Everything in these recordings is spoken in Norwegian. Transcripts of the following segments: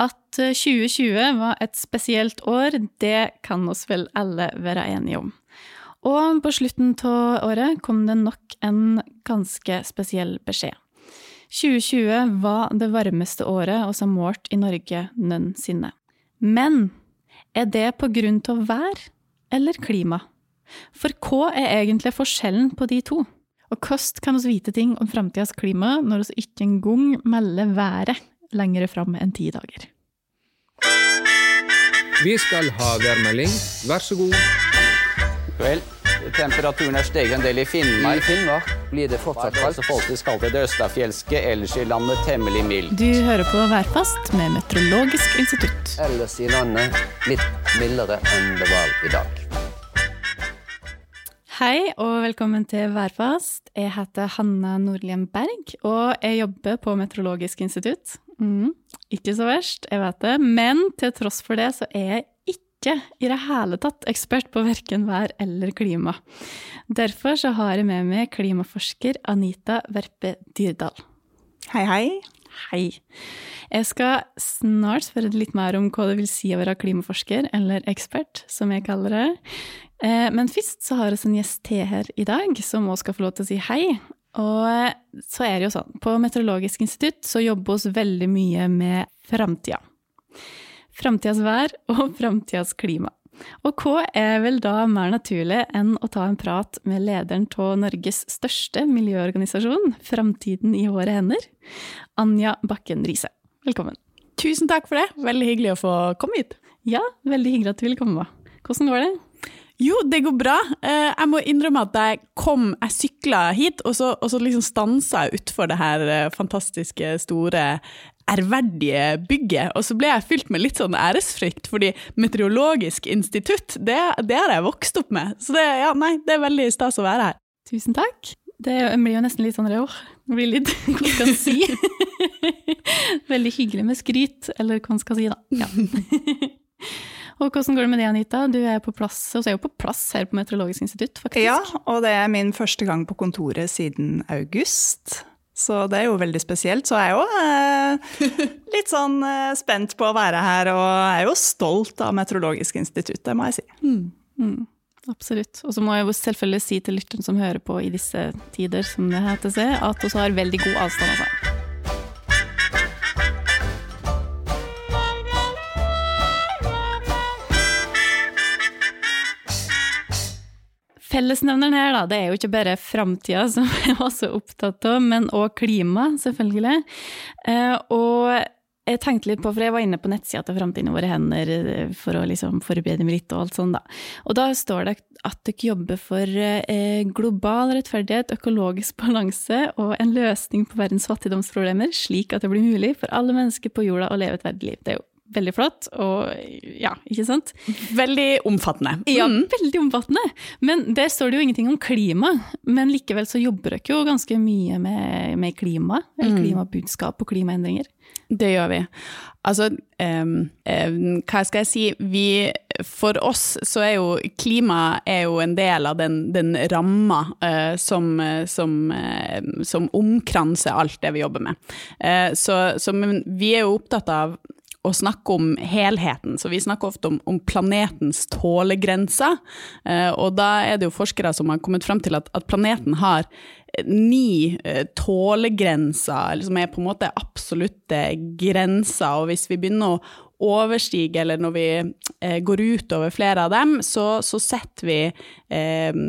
At 2020 var et spesielt år, det kan oss vel alle være enige om. Og på slutten av året kom det nok en ganske spesiell beskjed. 2020 var det varmeste året vi har målt i Norge noensinne. Men er det på grunn av vær eller klima? For hva er egentlig forskjellen på de to? Og hvordan kan vi vite ting om framtidas klima når vi ikke engang melder været lengre fram enn ti dager? Vi skal ha værmelding. Vær så god. Vel, temperaturen er steget en del i Finnmark. I Finnmark blir det fortsatt kaldt. Så folk skal til det østafjelske, ellers i landet temmelig mildt. Du hører på Værfast med Meteorologisk institutt. Ellers i landet litt mildere enn det var i dag. Hei og velkommen til Værfast. Jeg heter Hanna Nordlien Berg, og jeg jobber på Meteorologisk institutt. Mm, ikke så verst, jeg vet det, men til tross for det så er jeg ikke i det hele tatt ekspert på verken vær eller klima. Derfor så har jeg med meg klimaforsker Anita Verpe Dyrdal. Hei, hei. Hei. Jeg skal snart spørre litt mer om hva det vil si å være klimaforsker, eller ekspert, som jeg kaller det. Eh, men først så har vi en gjest til her i dag, som også skal få lov til å si hei. Og så er det jo sånn, på Meteorologisk institutt så jobber vi veldig mye med framtida. Framtidas vær og framtidas klima. Og hva er vel da mer naturlig enn å ta en prat med lederen av Norges største miljøorganisasjon, Framtiden i våre hender, Anja Bakken Riise. Velkommen. Tusen takk for det. Veldig hyggelig å få komme hit. Ja, veldig hyggelig at du ville komme. Hvordan går det? Jo, det går bra. Jeg må innrømme at jeg kom, jeg sykla hit, og så, og så liksom stansa jeg utfor det her fantastiske, store ærverdige bygget, og så ble jeg fylt med litt sånn æresfrykt, fordi Meteorologisk institutt, det, det har jeg vokst opp med. Så det, ja, nei, det er veldig stas å være her. Tusen takk. Det blir jo nesten litt sånn rør. det blir litt Hva skal man si? Veldig hyggelig med skryt, eller hva man skal si, da. Ja. Og hvordan går det med det, Anita? Du er på plass, og er jo på plass her på Meteorologisk institutt, faktisk. Ja, og det er min første gang på kontoret siden august. Så det er jo veldig spesielt. Så jeg er jo eh, litt sånn eh, spent på å være her, og jeg er jo stolt av Meteorologisk institutt, det må jeg si. Mm, mm, absolutt. Og så må jeg jo selvfølgelig si til lytteren som hører på i disse tider, som det heter seg, at vi har veldig god avstand, altså. Fellesnevneren her, da, det er jo ikke bare framtida som jeg var så opptatt av, men òg klima, selvfølgelig. Eh, og jeg tenkte litt på, for jeg var inne på nettsida til Framtiden i våre hender for å liksom forberede meg litt og alt sånt, da. Og da står det at dere jobber for eh, global rettferdighet, økologisk balanse og en løsning på verdens fattigdomsproblemer, slik at det blir mulig for alle mennesker på jorda å leve et verdig liv. Det er jo veldig flott, og ja, ikke sant? Veldig omfattende. Ja, veldig omfattende. Men der står det jo ingenting om klima. Men likevel så jobber dere jo ganske mye med, med klima, eller klimabudskap og klimaendringer. Det gjør vi. Altså, um, um, hva skal jeg si vi, For oss så er jo klima er jo en del av den, den ramma uh, som, som, uh, som, omkranser alt det vi jobber med. Uh, så, så vi er jo opptatt av å snakke om helheten. Så vi snakker ofte om, om planetens tålegrenser. Eh, og da er det jo forskere som har kommet frem til at, at planeten har ni eh, tålegrenser, som er på en måte absolutte grenser. Og hvis vi begynner å overstige, eller når vi eh, går utover flere av dem, så, så setter vi eh,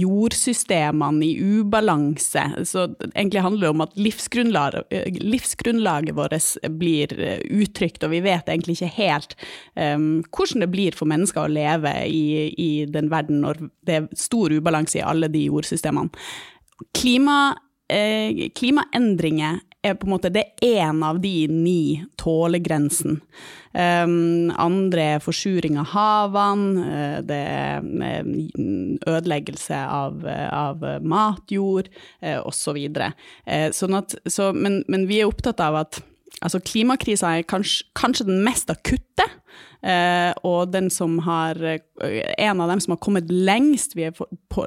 jordsystemene i ubalanse. Så egentlig handler det om at livsgrunnlag, livsgrunnlaget vårt blir eh, uttrykt, og vi vet egentlig ikke helt eh, hvordan det blir for mennesker å leve i, i den verden når det er stor ubalanse i alle de jordsystemene. Klima, eh, klimaendringer er på en måte det er én av de ni tålegrensen. Um, andre er forsuring av havene, uh, det er uh, ødeleggelse av, uh, av matjord osv. Uh, sånn så, men, men vi er opptatt av at altså klimakrisa er kanskje, kanskje den mest akutte. Uh, og den som har En av dem som har kommet lengst vi, på, på,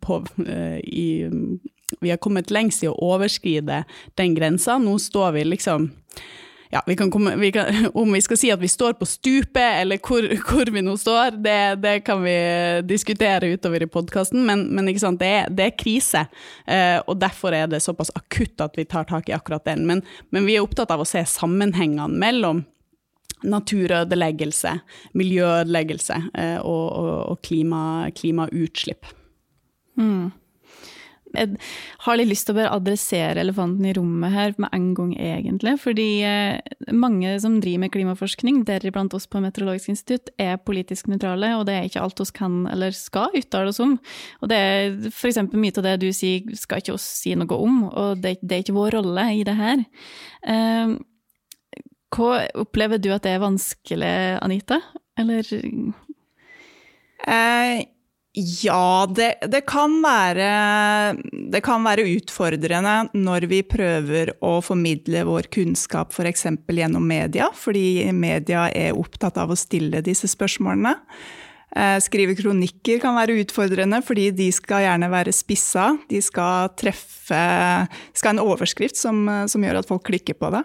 på, uh, i, vi har kommet lengst i å overskride den grensa. Nå står vi liksom ja, vi komme, vi kan, Om vi skal si at vi står på stupet, eller hvor, hvor vi nå står, det, det, kan vi diskutere utover i podkasten, men, men det, er, det, er, krise. Eh, og derfor er det såpass akutt at vi tar tak i akkurat den. Men, men vi er opptatt av å se sammenhengene mellom naturødeleggelse, miljøødeleggelse eh, og, og, og klima, klimautslipp. Mm. Jeg har litt lyst til å bare adressere elefanten i rommet her med en gang, egentlig. Fordi eh, mange som driver med klimaforskning, deriblant oss på Meteorologisk institutt, er politisk nøytrale, og det er ikke alt oss kan eller skal uttale oss om. Og det er f.eks. mye av det du sier, skal ikke oss si noe om, og det, det er ikke vår rolle i det her. Uh, hva opplever du at det er vanskelig, Anita? Eller eh, Ja, det, det, kan være, det, kan være utfordrende når vi prøver å formidle vår kunnskap f.eks. gjennom media, fordi media er opptatt av å stille disse spørsmålene. Eh, skrive kronikker kan være utfordrende, fordi de skal gjerne være spissa. De skal treffe skal en overskrift som, som gjør at folk klikker på det.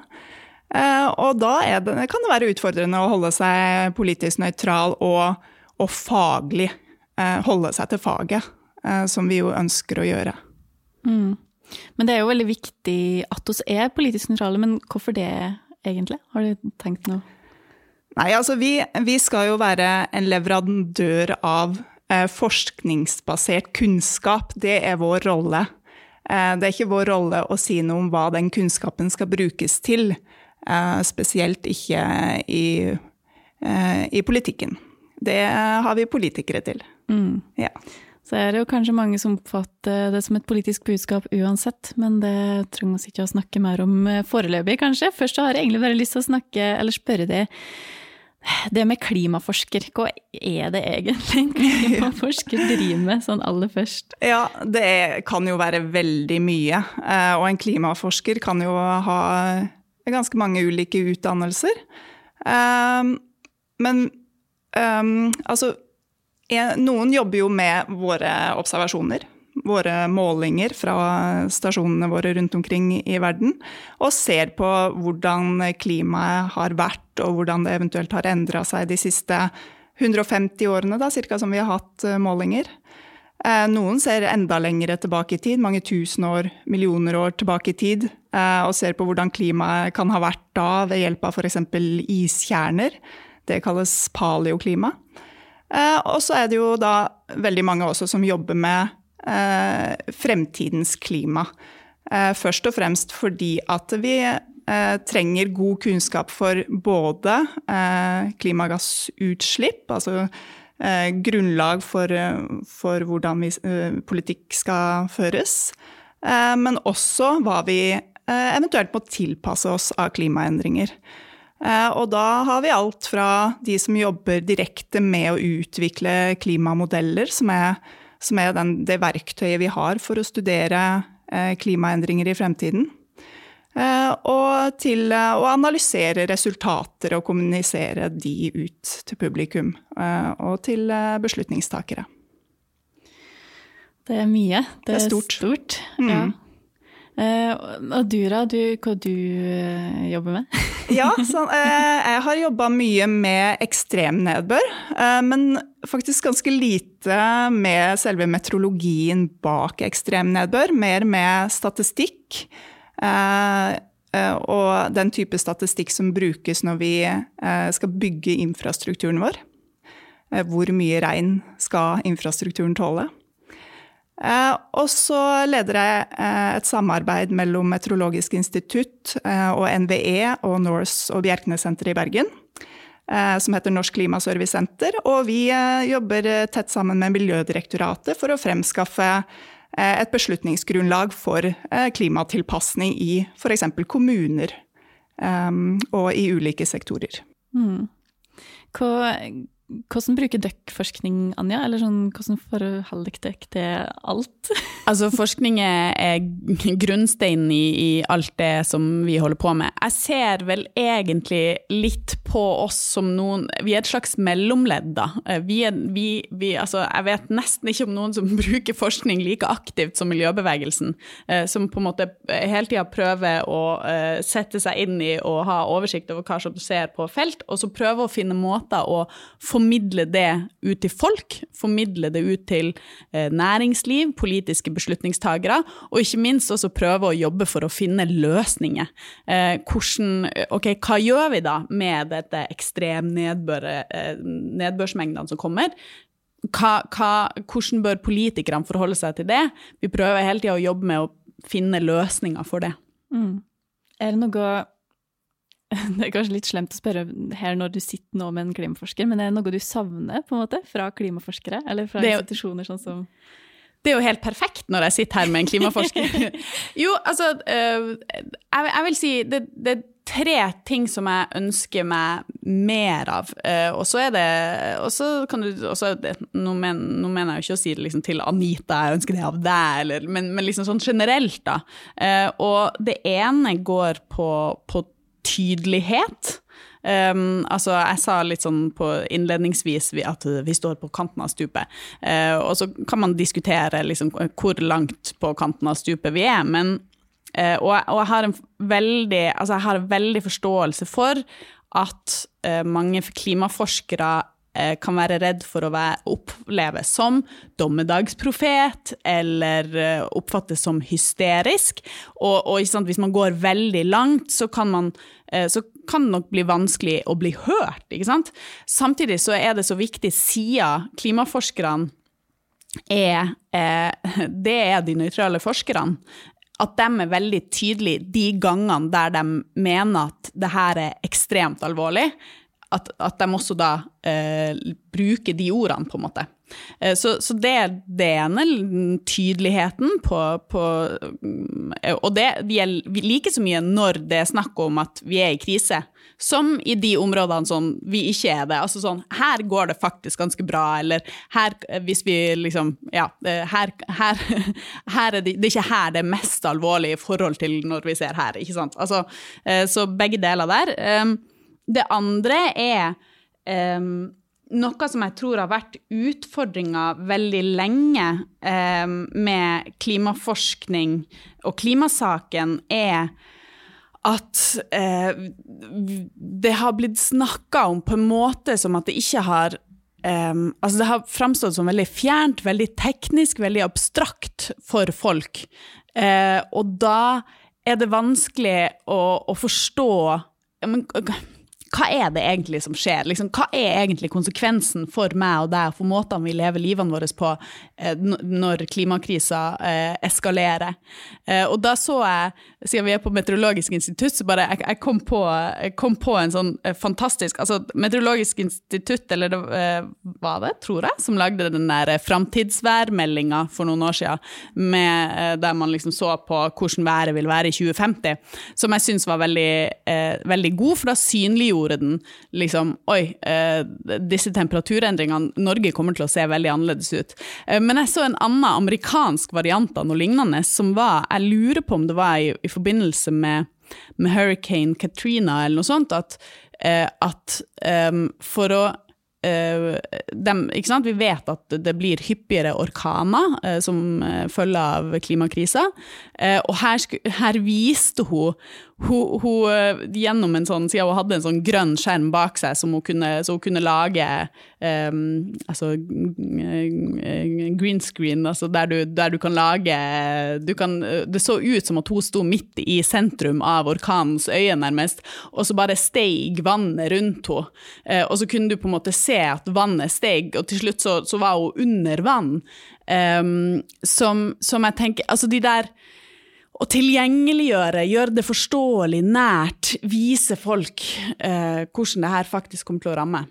Eh, og da det, kan det være utfordrende å holde seg politisk nøytral og, og faglig. Eh, holde seg til faget, eh, som vi jo ønsker å gjøre. Mm. Men det er jo veldig viktig at oss er politisk nøytrale, men hvorfor det egentlig? Har du tenkt noe? Nei, altså vi, vi skal jo være en leverandør av eh, forskningsbasert kunnskap. Det er vår rolle. Eh, det er ikke vår rolle å si noe om hva den kunnskapen skal brukes til. Eh, spesielt ikke i, eh, i, politikken. Det har vi politikere til. Mm. Ja. Så er det jo kanskje mange som oppfatter det som et politisk budskap uansett, men det trenger vi ikke å snakke mer om eh, foreløpig, kanskje. Først så har jeg egentlig bare lyst til å snakke, eller spørre deg, det med klimaforsker, hva er det egentlig en klimaforsker driver med, sånn aller først? Ja, det kan jo være veldig mye. Og en klimaforsker kan jo ha ganske mange ulike utdannelser. Um, men altså Noen jobber jo med våre observasjoner, våre målinger fra stasjonene våre rundt omkring i verden, og ser på hvordan klimaet har vært, og hvordan det eventuelt har endra seg de siste 150 årene, da, cirka, som vi har hatt eh, målinger. Eh, noen ser enda lengre tilbake i tid, mange tusen år, millioner år tilbake i tid, eh, og ser på hvordan klimaet kan ha vært da ved hjelp av f.eks. iskjerner. Det kalles paleoklima. Eh, og så er det jo da veldig mange også som jobber med fremtidens klima. Først og fremst fordi at vi trenger god kunnskap for både klimagassutslipp, altså eh, grunnlag for, eh, for hvordan vi, eh, politikk skal føres. Eh, men også hva vi eh, eventuelt må tilpasse oss av klimaendringer. Eh, og da har vi alt fra de som jobber direkte med å utvikle klimamodeller, som er, som er den, det verktøyet vi har for å studere klimaendringer i fremtiden Eh, og til eh, å analysere resultater og kommunisere de ut til publikum eh, og til beslutningstakere. Det er mye. Det, det er stort. stort. Mm. Ja. Og Dura, du, hva du jobber med? ja, så, jeg har jobba mye med ekstremnedbør, men faktisk ganske lite med selve meteorologien bak ekstremnedbør. Mer med statistikk. Eh, eh, og den type statistikk som brukes når vi eh, skal bygge infrastrukturen vår. Hvor mye regn skal infrastrukturen tåle? Og så leder jeg et samarbeid mellom Meteorologisk institutt og NVE og Norse og Bjerknessenteret i Bergen. Som heter Norsk Klimaservicesenter. Og vi jobber tett sammen med Miljødirektoratet for å fremskaffe Eh, et beslutningsgrunnlag for eh, klimatilpasning i f.eks. kommuner og i ulike sektorer. Mm. Hva, hvordan bruker dere forskning, Anja? Eller sånn, hvordan forholder dere til alt? altså, forskning er grunnsteinen i, i, alt det som vi holder på med. Jeg ser vel egentlig litt på oss som noen Vi er et slags mellomledd, da. Vi er, vi, vi, altså, jeg vet nesten ikke om noen som bruker forskning like aktivt som miljøbevegelsen, eh, som på en måte hele tida prøver å eh, sette seg inn i og ha oversikt over hva som skjer på felt, og så prøver å finne måter å formidle det ut til folk, formidle det ut til eh, næringsliv, politiske beslutningstagere, og ikke minst også prøve å jobbe for å finne løsninger. Eh, hvordan, ok, Hva gjør vi da med dette ekstremnedbørsmengdene som kommer? Hva, hva, hvordan bør politikerne forholde seg til det? Vi prøver hele tida å jobbe med å finne løsninger for det. Mm. Er det noe Det er kanskje litt slemt å spørre her når du sitter nå med en klimaforsker, men er det noe du savner på en måte fra klimaforskere, eller fra er jo- institusjoner sånn som Det er jo helt perfekt når jeg sitter her med en klimaforsker. jo, altså øh, jeg, vil si det, det er tre ting som jeg ønsker meg mer av. Eh, og så er det Og så kan du også, nå mener jeg jo ikke å si det liksom til Anita, jeg ønsker det av deg, eller, men, men liksom sånn generelt, da. Eh, og det ene går på, på tydelighet. Um, altså, jeg sa litt sånn på innledningsvis at vi står på kanten av stupet. Uh, og så kan man diskutere liksom, hvor langt på kanten av stupet vi er, men uh, og, og jeg har veldig, altså, jeg har en veldig forståelse for at uh, mange klimaforskere kan være redd for å oppleves som dommedagsprofet, eller eh, oppfattes som hysterisk. Og, og sant, hvis man går veldig langt, så kan, man, eh, så kan det nok bli vanskelig å bli hørt. Samtidig så er det så viktig, siden klimaforskerne er, eh, det er de nøytrale forskerne, at de er veldig tydelige de gangene der de mener at det her er ekstremt alvorlig, at, at de også da eh, bruker de ordene, på en måte. Eh, så, så det er det ene, tydeligheten på, på mm, Og det gjelder like så mye når det er snakk om at vi er i krise, som i de områdene som vi ikke er det. Altså sånn, her går det faktisk ganske bra, eller her, hvis vi liksom Ja, eh, her, her, her er det, det er ikke her det er mest alvorlig i forhold til når vi ser her, ikke sant. Altså, eh, så begge deler der. Det andre er um, noe som jeg tror har vært utfordringa veldig lenge um, med klimaforskning og klimasaken, er at uh, det har blitt snakka om på en måte som at det ikke har um, altså Det har framstått som veldig fjernt, veldig teknisk, veldig abstrakt for folk. Uh, og da er det vanskelig å, å forstå men, hva er det egentlig som skjer? Liksom, hva er egentlig konsekvensen for meg og deg, for måtene vi lever livene våre på eh, når klimakrisa eh, eskalerer? Eh, og da så jeg, siden vi er på Meteorologisk institutt, så bare jeg, jeg, kom, på, jeg kom på en sånn eh, fantastisk altså Meteorologisk institutt, eller det eh, var det, tror jeg, som lagde den der eh, framtidsværmeldinga for noen år siden, med, der man liksom så på hvordan været vil være i 2050, som jeg syns var veldig, veldig god, for da synliggjorde den liksom Oi, eh, disse temperaturendringene Norge kommer til å se veldig annerledes ut. Eh, men jeg så en annen amerikansk variant av noe lignende, som var Jeg lurer på om det var i, i forbindelse med, med Hurricane Katrina eller noe sånt, at, eh, at eh, for å Uh, dem? Vi vet at det blir hyppigere orkaner uh, som uh, følge av klimakrisa. og her, her, viste hun, hun, hun gjennom en sånn, siden hun hadde en sånn grønn skjerm bak seg, som hun kunne, så hun kunne lage um, altså, green screen, altså der du, der du kan lage du kan, Det så ut som at hun sto midt i sentrum av orkanens øye, nærmest, og så bare steig vannet rundt henne. og så kunne du på en måte se at vannet steg, og til slutt så, så var hun under vann. Um, som, som, jeg tenker Altså, de der å tilgjengeliggjøre, gjøre det forståelig, nært, vise folk eh, hvordan det her faktisk kommer til å ramme.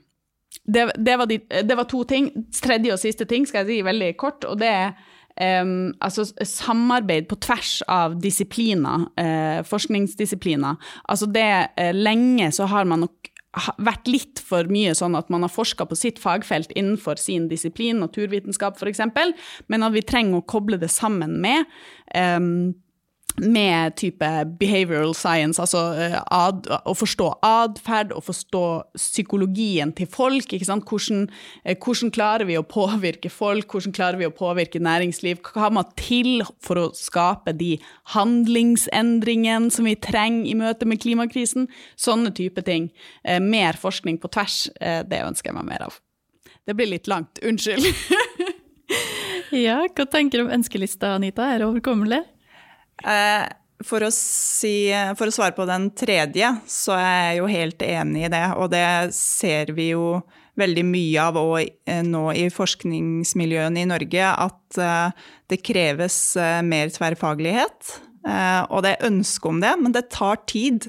Det, det, var de, det, var to ting. Tredje og siste ting skal jeg si veldig kort, og det er um, altså samarbeid på tvers av disipliner, uh, forskningsdisipliner. Altså det uh, Lenge så har man nok vært litt for mye sånn at man har forska på sitt fagfelt innenfor sin disiplin, naturvitenskap f.eks., men at vi trenger å koble det sammen med um, med type behavioral science, altså eh, ad, å forstå atferd, å forstå psykologien til folk. Hvordan, eh, hvordan, klarer vi å påvirke folk, hvordan klarer vi å påvirke næringsliv? Hva må til for å skape de handlingsendringene som vi trenger i møte med klimakrisen? Sånne type ting. Eh, mer forskning på tvers, det ønsker jeg meg mer av. Det blir litt langt, unnskyld. ja, hva tenker du om ønskelista, Anita? Er det overkommelig? Eh, for å, si, for å, svare på den tredje, så er jeg jo helt enig i det. Og det ser vi jo veldig mye av eh, nå i forskningsmiljøene i Norge, at eh, det kreves mer tverrfaglighet. Og det er ønske om det, men det tar tid.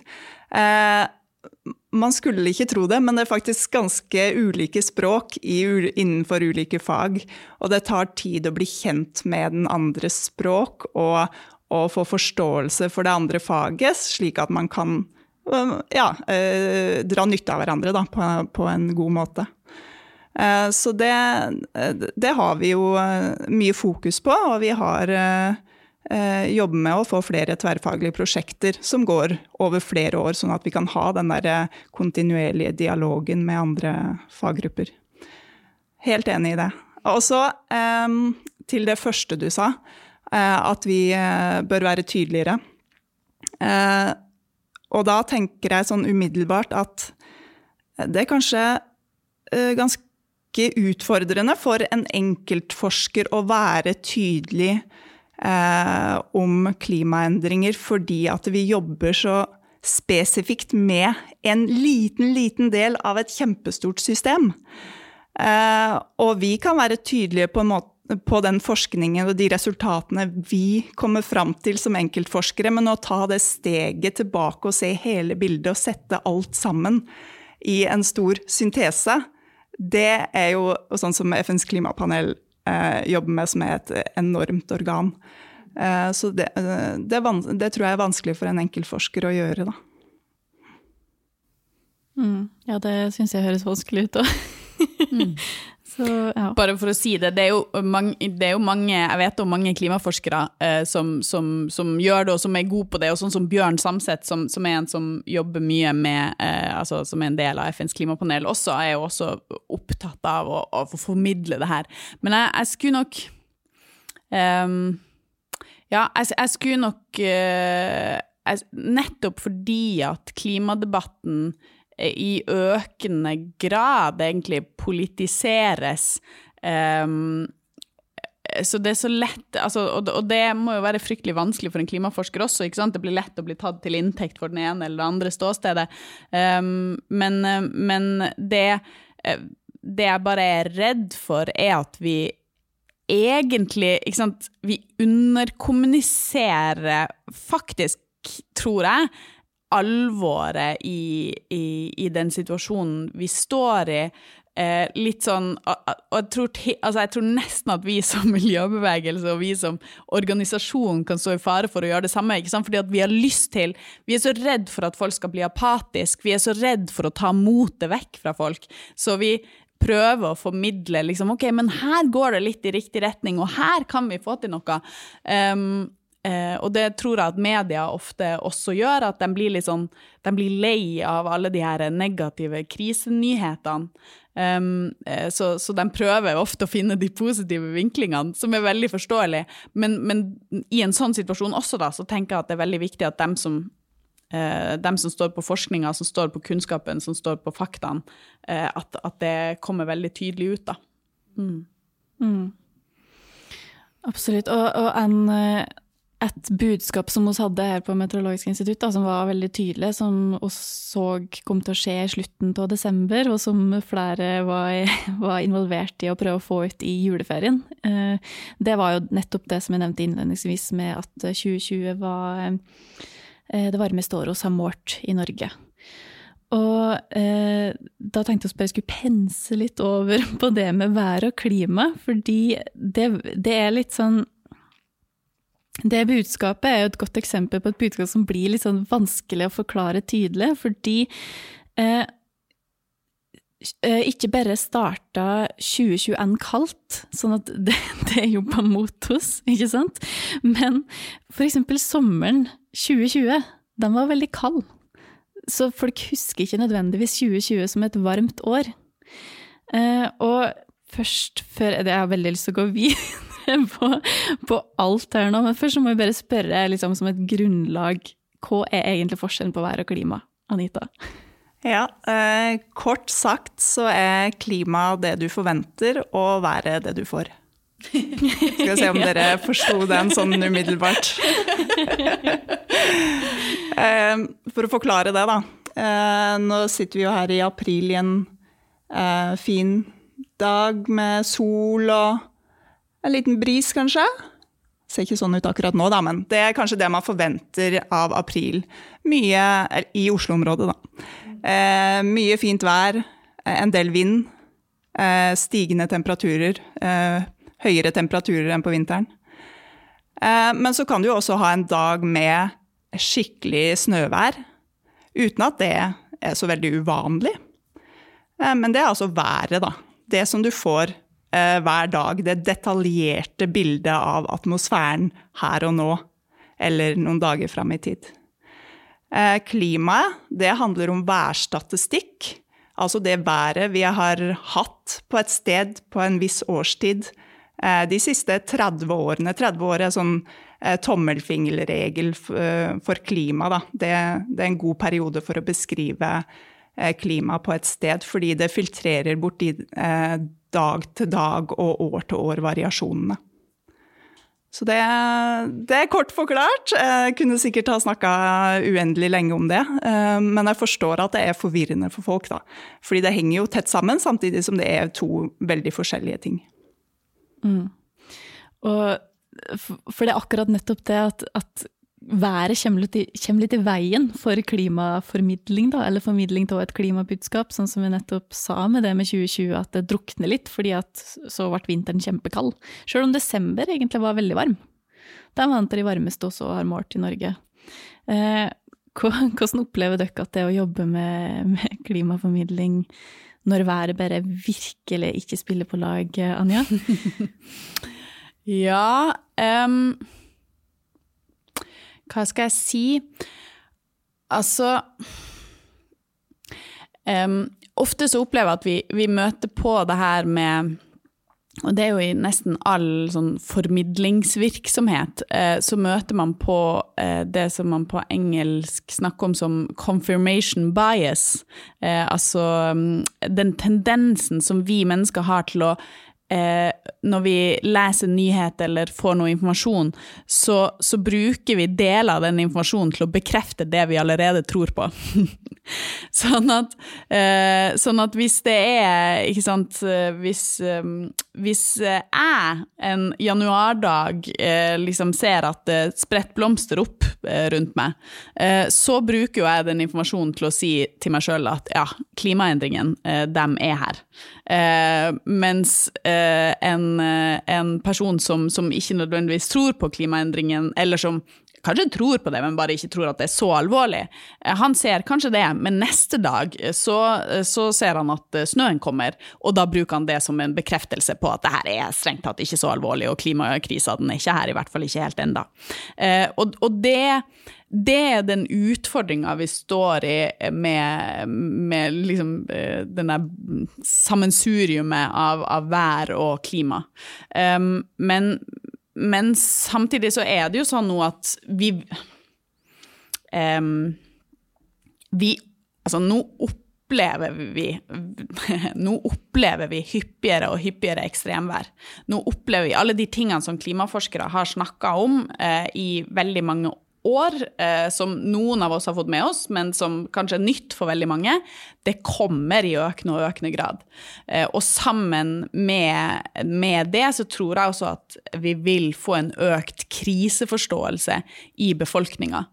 Man skulle ikke tro det, men det er faktisk ganske ulike språk innenfor ulike fag. Og det tar tid å bli kjent med den andres språk og og få forståelse for det andre faget, slik at man kan øh, ja, eh, dra nytte av hverandre da, på, på, en god måte. Eh, så det, det, har vi jo mye fokus på, og vi har jobber med å få flere tverrfaglige prosjekter som går over flere år, sånn at vi kan ha den der kontinuerlige dialogen med andre faggrupper. Helt enig i det. Og så til det første du sa. Eh, at vi eh, bør være tydeligere. Eh, og da tenker jeg sånn umiddelbart at det er kanskje ganske utfordrende for en enkeltforsker å være tydelig om klimaendringer fordi at vi jobber så spesifikt med en liten, liten del av et kjempestort system. Og vi kan være tydelige på en måte på den forskningen og de resultatene vi kommer fram til som enkeltforskere, men å ta det steget tilbake og se hele bildet og sette alt sammen i en stor syntese, det er jo sånn som FNs klimapanel eh, jobber med, som er et enormt organ. Eh, så det, eh, det, det, tror jeg er vanskelig for en enkeltforsker å gjøre, da. Mm, ja, det syns jeg høres vanskelig ut òg. mm. Så, ja. Bare for å si det, det er jo mange, er jo mange jeg vet om mange klimaforskere eh, som, som, som, gjør det, og som er gode på det. og Sånn som Bjørn Samset, som, som er en som jobber mye med eh, altså Som er en del av FNs klimapanel også, er jo også opptatt av å, å formidle det her. Men jeg, jeg skulle nok um, Ja, jeg, jeg, skulle nok uh, jeg, Nettopp fordi at klimadebatten i økende grad egentlig politiseres. Um, så det er så lett altså, og, og, det må jo være fryktelig vanskelig for en klimaforsker også. ikke sant? Det blir lett å bli tatt til inntekt for den ene eller det andre ståstedet. Um, men, men det, det jeg bare er redd for, er at vi egentlig ikke sant, Vi underkommuniserer faktisk, tror jeg, alvoret i, i, i, den situasjonen vi står i. Eh, litt sånn Og jeg tror, altså jeg tror, nesten at vi som miljøbevegelse og vi som organisasjon kan stå i fare for å gjøre det samme. ikke sant? Fordi at vi har lyst til Vi er så redd for at folk skal bli apatiske. Vi er så redd for å ta motet vekk fra folk. Så vi prøver å formidle liksom, ok, men her går det litt i riktig retning, og her kan vi få til noe. Um, Eh, og det tror jeg at media ofte også gjør, at de blir sånn De blir lei av alle de her negative krisenyhetene. Um, så, så, de prøver ofte å finne de positive vinklingene, som er veldig forståelig. Men, men, i en sånn situasjon også, da, så tenker jeg at det er veldig viktig at dem som eh, dem som står på forskninga, som står på kunnskapen, som står på faktaene, eh, at, at, det kommer veldig tydelig ut, da. Mm. Mm. Absolutt. Og, og en et budskap som vi hadde her på Meteorologisk institutt, da, som var veldig tydelig, som vi så kom til å skje i slutten av desember, og som flere var, var, involvert i å prøve å få ut i juleferien. Eh, det var jo nettopp det som jeg nevnte innledningsvis, med at 2020 var eh, det varmeste året vi har målt i Norge. Og eh, da tenkte jeg at jeg skulle pense litt over på det med vær og klima, fordi det, det er litt sånn det budskapet er jo et godt eksempel på et budskap som blir litt sånn vanskelig å forklare tydelig, fordi eh, eh, ikke bare starta 2021 kaldt, sånn at det, det jobba mot oss, ikke sant? Men eksempel sommeren 2020, den var veldig kald. Så folk husker ikke nødvendigvis 2020 som et varmt år. Eh, og først før Jeg har veldig lyst til å gå videre på, på alt her nå, men først må vi bare spørre liksom, som et grunnlag hva er egentlig forskjellen på vær og klima, Anita? Ja, eh, kort sagt så er klima det du forventer, og været det du får. Skal vi se om dere forsto den sånn umiddelbart. eh, for å forklare det, da. Eh, nå sitter vi jo her i april i en eh, fin dag med sol og en liten bris, kanskje. Ser ikke sånn ut akkurat nå, da, men det er kanskje det man forventer av april. Mye i Oslo-området, da. Eh, mye fint vær, eh, en del vind, eh, stigende temperaturer. Eh, høyere temperaturer enn på vinteren. Eh, men så kan du jo også ha en dag med skikkelig snøvær, uten at det er så veldig uvanlig. Eh, men det er altså været, da. Det som du får hver dag. Det detaljerte bildet av atmosfæren her og nå, eller noen dager fram i tid. Eh, klimaet, det handler om værstatistikk. Altså det været vi har hatt på et sted på en viss årstid eh, de siste 30 årene. 30 år er sånn eh, tommelfingerregel for klima. Det, det, er en god periode for å beskrive klima på et sted, fordi det filtrerer bort de dag til dag og år til år-variasjonene. Så det, det, er kort forklart. Jeg kunne sikkert ha snakka uendelig lenge om det. Eh, men jeg forstår at det er forvirrende for folk. da. Fordi det henger jo tett sammen, samtidig som det er to veldig forskjellige ting. Mm. Og for det er akkurat nettopp det at, at været kommer litt, i, kommer litt, i, veien for klimaformidling, da, eller formidling av et klimabudskap, sånn som vi nettopp sa med det med 2020, at det drukner litt fordi at så ble vinteren kjempekald. Selv om desember egentlig var veldig varm. Det er blant de varmeste også har målt i Norge. Eh, hvordan opplever dere at det å jobbe med, med klimaformidling når været bare virkelig ikke spiller på lag, Anja? ja um hva skal jeg si? Altså um, Ofte så opplever jeg at vi, vi, møter på det her med og det er jo i nesten all sånn formidlingsvirksomhet, uh, så møter man på uh, det som man på engelsk snakker om som confirmation bias. Uh, altså um, den tendensen som vi mennesker har til å når vi leser nyhet eller får noe informasjon, så, så, bruker vi deler av den informasjonen til å bekrefte det vi allerede tror på. sånn, at, eh, sånn, at, hvis det er Ikke sant eh, Hvis, eh, hvis jeg en januardag eh, liksom ser at det spretter blomster opp eh, rundt meg, så bruker jo jeg den informasjonen til å si til meg sjøl at ja, klimaendringen, dem er her. mens en Eh, en person som, som, ikke nødvendigvis tror på klimaendringen, eller som kanskje tror på det, men bare ikke tror at det er så alvorlig. Eh, han ser kanskje det, men neste dag eh, så, så ser han at snøen kommer, og da bruker han det som en bekreftelse på at det her er strengt tatt ikke så alvorlig, og klimakrisa den er ikke her, i hvert fall ikke helt enda. Og, og det det er den utfordringa vi står i med, med liksom eh, denne sammensuriumet av, av, vær og klima. Um, men, men, samtidig så er det jo sånn nå at vi um, Vi Altså, nå opplever vi Nå opplever vi hyppigere og hyppigere ekstremvær. Nå opplever vi alle de tingene som klimaforskere har snakka om uh, i veldig mange år eh, som noen av oss har fått med oss, men som kanskje er nytt for veldig mange, det kommer i økende og økende grad. Eh, og sammen med, med, det så tror jeg også at vi vil få en økt kriseforståelse i befolkninga.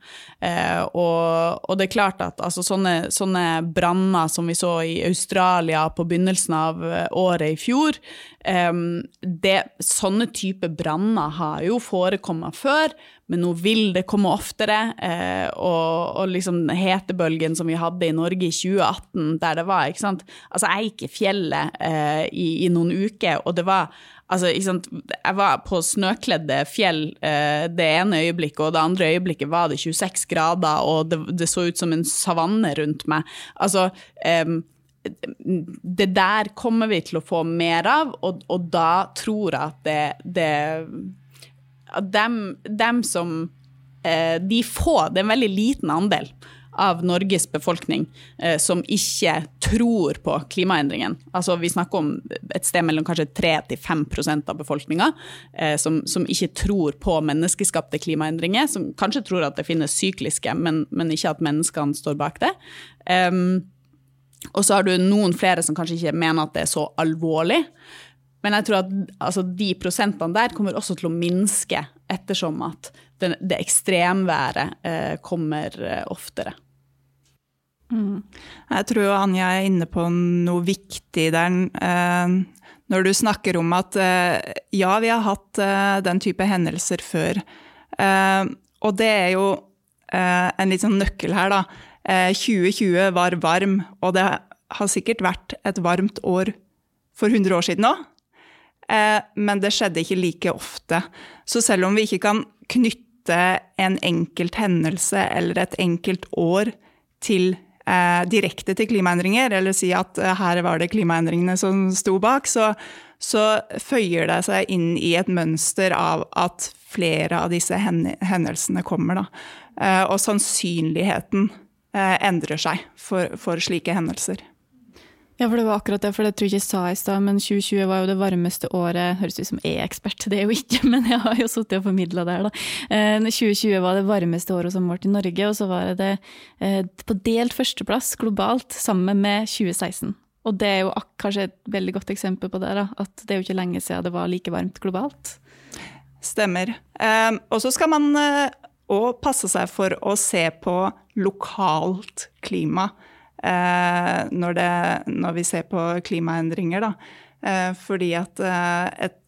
Eh, og, og, det er klart at altså, sånne, sånne branner som vi så i Australia på begynnelsen av eh, året i fjor, Um, det, sånne type branner har jo forekommet før, men nå vil det komme oftere. Uh, og, og, liksom hetebølgen som vi hadde i Norge i 2018, der det var ikke sant? Altså, jeg gikk i fjellet uh, i, i, noen uker, og det var Altså, jeg var på snøkledde fjell eh, det ene øyeblikket, og det andre øyeblikket var det 26 grader, og det, det så ut som en savanne rundt meg. Altså, um, det der kommer vi til å få mer av, og, og da tror jeg at det, det at dem, dem, som eh, De få, det er en veldig liten andel av Norges befolkning eh, som ikke tror på klimaendringen. Altså, vi snakker om et sted mellom kanskje 3-5 av befolkninga eh, som, som, ikke tror på menneskeskapte klimaendringer, som kanskje tror at det finnes sykliske, men, men ikke at menneskene står bak det. Um, og så har du noen flere som kanskje ikke mener at det er så alvorlig. Men jeg tror at altså, de prosentene der kommer også til å minske ettersom at det, det ekstremværet eh, kommer eh, oftere. Mm. Jeg tror Anja er inne på noe viktig der. Eh, når du snakker om at eh, ja, vi har hatt eh, den type hendelser før. Eh, og det er jo en litt sånn nøkkel her, da. 2020 eh, var varm, og det har sikkert vært et varmt år for 100 år siden òg. Eh, men det skjedde ikke like ofte. Så selv om vi ikke kan knytte en enkelt hendelse eller et enkelt år til, eh, direkte til klimaendringer, eller si at her var det klimaendringene som sto bak, så, så føyer det seg inn i et mønster av at flere av disse hendelsene kommer. Da. Og sannsynligheten endrer seg for, for, slike hendelser. Ja, for det var akkurat det, for det tror jeg ikke jeg sa i stad, men 2020 var jo det varmeste året. Høres ut som jeg er ekspert, det er jo ikke, men jeg har jo sittet og formidla her da. 2020 eh, var det varmeste året som ble i Norge, og så var det eh, på delt førsteplass globalt sammen med 2016. Og det er jo kanskje et veldig godt eksempel på det, da, at det er jo ikke lenge siden det var like varmt globalt. Stemmer. og så skal man og passe seg for å se på lokalt klima eh, når, det, når, vi ser på klimaendringer. Eh, fordi at eh, et,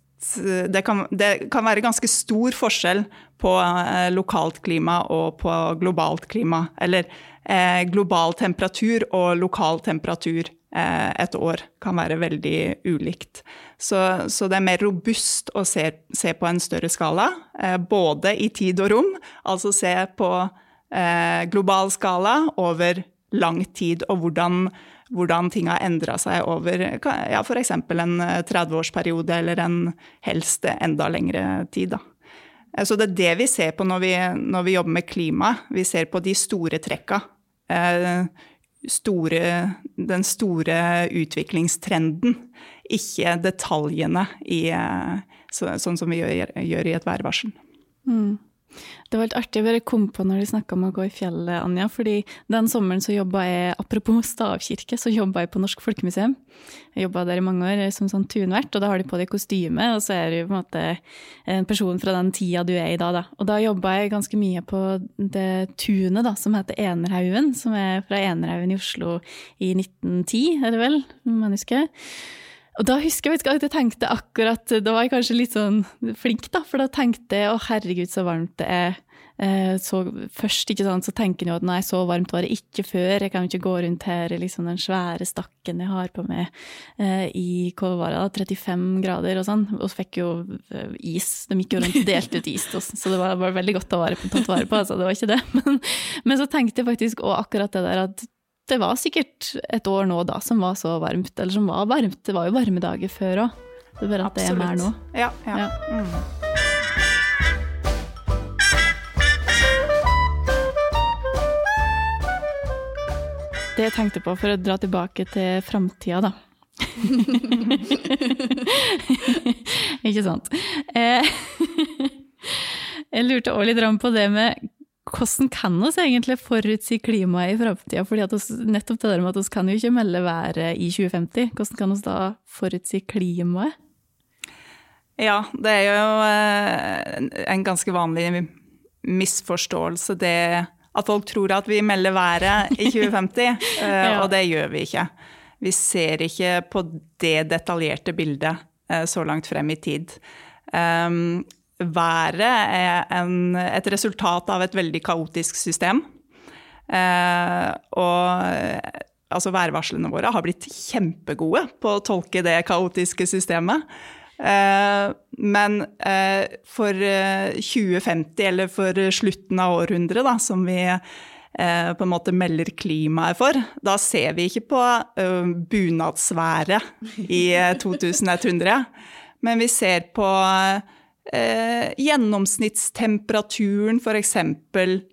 det, kan, det, kan, være ganske stor forskjell på eh, lokalt klima og på globalt klima. Eller eh, global temperatur og lokal temperatur et år kan være veldig ulikt. Så, så, det er mer robust å se, se på en større skala, eh, både i tid og rom. Altså se på eh, global skala over lang tid, og hvordan, hvordan ting har endra seg over ja, f.eks. en 30-årsperiode, eh, eller en helst enda lengre tid. Da. Eh, så det er det vi ser på når vi, når vi jobber med klima. Vi ser på de store trekka. Eh, store, den store utviklingstrenden ikke detaljene i, eh, så, sånn som vi gjør, gjør, i et værvarsel. Mm. Det var litt artig å bare komme på når de snakka om å gå i fjellet, Anja. fordi den sommeren så jobba jeg, apropos stavkirke, så jobba jeg på Norsk Folkemuseum. Jeg jobba der i mange år som sånn tunvert, og da har de på deg kostyme, og så er du på en måte en person fra den tida du er i da. da. Og da jobba jeg ganske mye på det tunet da, som heter Enerhaugen, som er fra Enerhaugen i Oslo i 1910, er det vel, om jeg husker. Og da husker jeg at jeg tenkte akkurat Da var jeg kanskje litt sånn flink, da, for da tenkte jeg å herregud, så varmt det er. Eh, så først ikke sant, så tenker en jo at nei, så varmt var det ikke før. Jeg kan jo ikke gå rundt her i liksom den svære stakken jeg har på meg eh, i hva var det da, 35 grader og sånn. Og så fikk jo eh, is. De gikk jo rundt og delte ut is til oss, så det var, veldig godt å være tatt vare på. Altså, det var ikke det. Men, men så tenkte jeg faktisk òg akkurat det der at det var sikkert et år nå da som var så varmt, eller som var varmt. Det var jo varme dager før òg. Det er bare at Absolutt. det er mer nå. Ja, ja. ja. Mm. Det jeg tenkte på, for å dra tilbake til framtida, da. Ikke sant. Eh, jeg lurte òg litt på det med hvordan kan vi egentlig forutsi klimaet i framtida? Fordi nettopp det der med at vi kan jo ikke melde været i 2050. Hvordan kan vi da forutsi klimaet? Ja, det er jo eh, en ganske vanlig misforståelse det at folk tror at vi melder været i 2050, eh, ja. og det gjør vi ikke. Vi ser ikke på det detaljerte bildet eh, så langt frem i tid. Um, været er en, et resultat av et veldig kaotisk system. Eh, og altså værvarslene våre har blitt kjempegode på å tolke det kaotiske systemet. Eh, men eh, for 2050, eller for slutten av århundret, da, som vi på en måte melder klimaet for, da ser vi ikke på bunadsværet i 2100. Men vi ser på eh, gjennomsnittstemperaturen f.eks.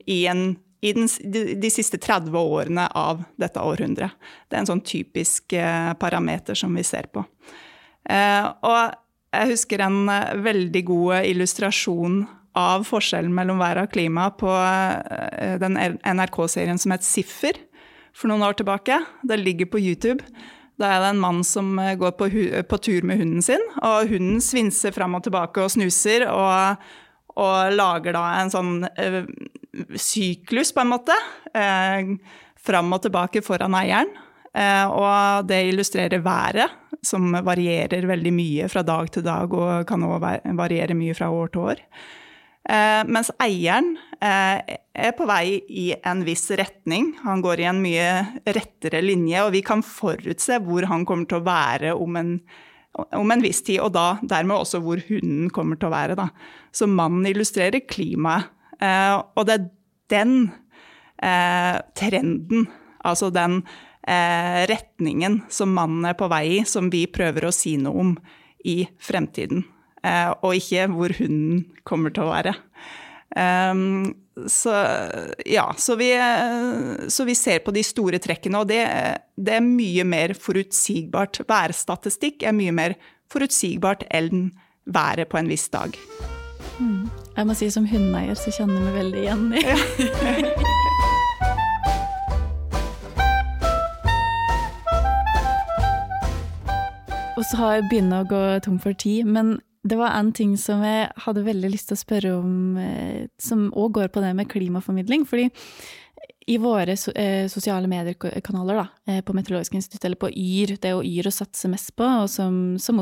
i, en, i den, de, de, siste 30 årene av dette århundret. Det er en sånn typisk eh, parameter som vi ser på. Eh, og jeg husker en eh, veldig god illustrasjon av forskjellen mellom vær og klima på eh, den NRK-serien som het Siffer for noen år tilbake. Det ligger på YouTube. Da er det en mann som eh, går på, på tur med hunden sin, og hunden svinser fram og tilbake og snuser. og, og lager da en sånn ø, syklus, på en måte, uh, fram og tilbake foran eieren. Uh, og det illustrerer været, som varierer veldig mye fra dag til dag og kan også variere mye fra år til år. Eh, mens eieren eh, er på vei i en viss retning. Han går i en mye rettere linje, og vi kan forutse hvor han kommer til å være om en, om en viss tid, og da dermed også hvor hunden kommer til å være. Da. Så mannen illustrerer klimaet. Eh, og det er den eh, trenden, altså den eh, retningen som mannen er på vei i, som vi prøver å si noe om i fremtiden. Eh, og ikke hvor hunden kommer til å være. Um, så ja, så vi, så vi, ser på de store trekkene, og det, det, er mye mer forutsigbart. Værstatistikk er mye mer forutsigbart enn været på en viss dag. Mm. Jeg må si som hundeeier så kjenner jeg meg veldig igjen i ja. Og så har jeg begynt å gå tom for tid, men det var en ting som jeg hadde veldig lyst til å spørre om, eh, som òg går på det med klimaformidling. fordi i våre eh, sosiale mediekanaler da, eh, på Meteorologisk institutt, eller på Yr, det er jo Yr å satse mest på, og som, som,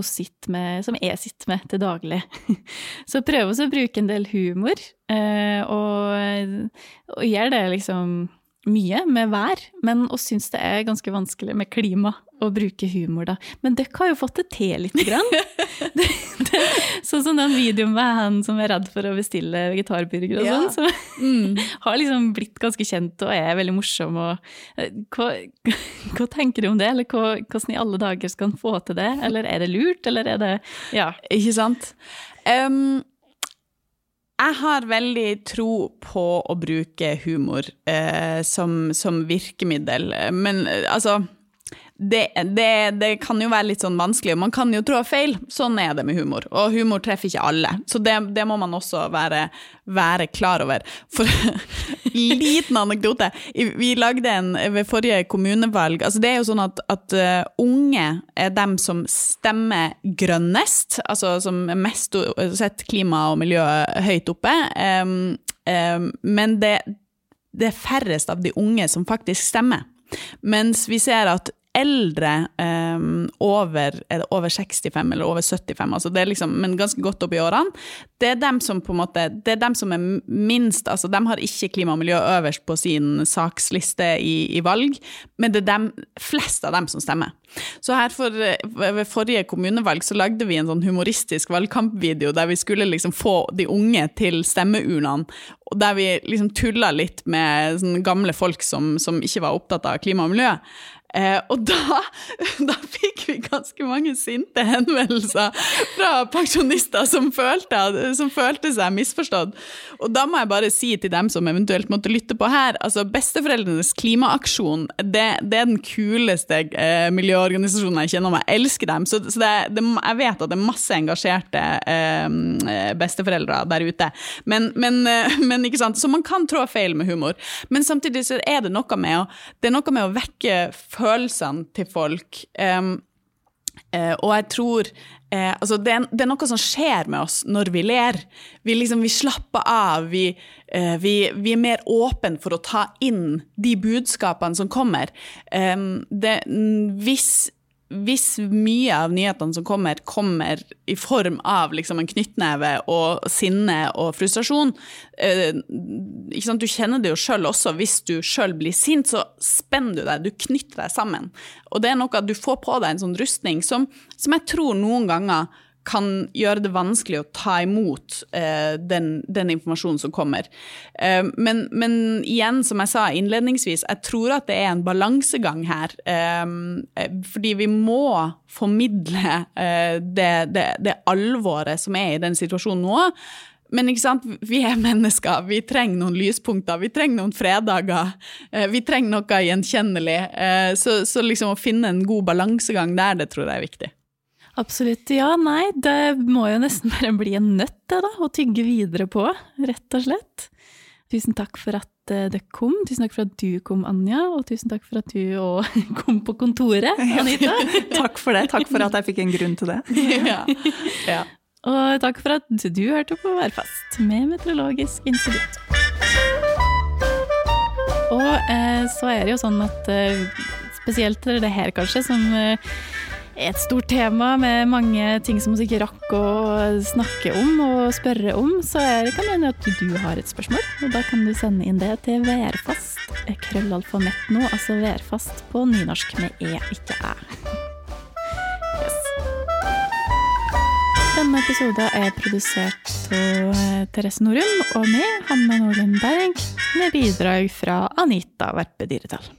med, som jeg sitter med til daglig. Så prøv å bruke en del humor, og, og gjør det liksom mye med vær, men vi syns det er ganske vanskelig med klima å bruke humor, da. Men dere har jo fått det til lite grann. det, det, sånn som den videoen med han som er redd for å bestille vegetarburger og sånn, som mm. har liksom blitt ganske kjent og er veldig morsom. Og, eh, hva, hva, tenker du om det, eller hva, hvordan i alle dager skal han få til det? Eller er det lurt, eller er det Ja. Ikke sant. Um, jeg har veldig tro på å bruke humor eh, som, som, virkemiddel, men eh, altså det, det, det, kan jo være litt sånn vanskelig, og man kan jo trå feil. Sånn er det med humor. Og humor treffer ikke alle. Så det, det må man også være, være klar over. For liten anekdote. Vi lagde en ved forrige kommunevalg altså Det er jo sånn at, at uh, unge er dem som stemmer grønnest, altså som mest sett klima og miljø høyt oppe. Um, um, men det, det er færrest av de unge som faktisk stemmer. Mens vi ser at eldre um, over, over, 65 eller over 75, altså det er liksom, men ganske godt opp i årene, det er dem som på en måte, det er dem som er minst altså De har ikke klima og miljø øverst på sin saksliste i, i valg, men det er dem, flest av dem som stemmer. Så her for, Ved forrige kommunevalg så lagde vi en sånn humoristisk valgkampvideo der vi skulle liksom få de unge til stemmeurnene. Der vi liksom tulla litt med gamle folk som, som ikke var opptatt av klima og miljø. Eh, og da, da, fikk vi ganske mange sinte henvendelser fra pensjonister som følte, som følte, seg misforstått. Og da må jeg bare si til dem som eventuelt måtte lytte på her, altså besteforeldrenes klimaaksjon, det, det er den kuleste eh, miljøorganisasjonen jeg kjenner, og jeg elsker dem. Så, så det, det, jeg vet at det er masse engasjerte eh, besteforeldre der ute. Men, men, eh, men, ikke sant, så man kan trå feil med humor. Men samtidig så er det noe med å, det er noe med å vekke følelser følelsene til folk. Um, uh, og jeg tror uh, altså det, er, det, er, noe som skjer med oss når vi ler. Vi, liksom, vi slapper av. Vi, uh, vi, vi, er mer åpne for å ta inn de budskapene som kommer. Um, det, hvis hvis mye av nyhetene som kommer, kommer i form av liksom en knyttneve og sinne og frustrasjon eh? Du kjenner det jo sjøl også. Hvis du sjøl blir sint, så spenner du deg, du knytter deg sammen. Og det er noe at du får på deg en sånn rustning som, som jeg tror noen ganger kan gjøre det vanskelig å ta imot eh, den, den, informasjonen som kommer. Eh, men, men, igjen, som jeg sa innledningsvis, jeg tror at det er en balansegang her. Eh, fordi vi må formidle eh, det, det, det, alvoret som er i den situasjonen nå. Men vi er mennesker, vi trenger noen lyspunkter, vi trenger noen fredager. Eh, vi trenger noe gjenkjennelig. Eh, så, så liksom å finne en god balansegang der, det tror jeg er viktig. Absolutt. Ja, nei, det må jo nesten bare bli en nøtt, det, da. Å tygge videre på, rett og slett. Tusen takk for at eh, det kom. Tusen takk for at du kom, Anja. Og tusen takk for at du òg kom på kontoret, Anita. takk for det. Takk for at jeg fikk en grunn til det. ja. ja. Og takk for at du hørte på Værfast med Meteorologisk institutt. Og eh, så er det jo sånn at eh, spesielt det her kanskje, som eh, et stort tema med mange ting som vi ikke rakk å snakke om og spørre om, så er, kan det hende at du har et spørsmål. Og da kan du sende inn det til værfast, krøllalfamett nå, altså værfast på nynorsk med e, ikke æ. Yes. Denne episoden er produsert av eh, Therese Norum og meg, Hanne Nordlund Berg, med bidrag fra Anita Verpe Dyretal.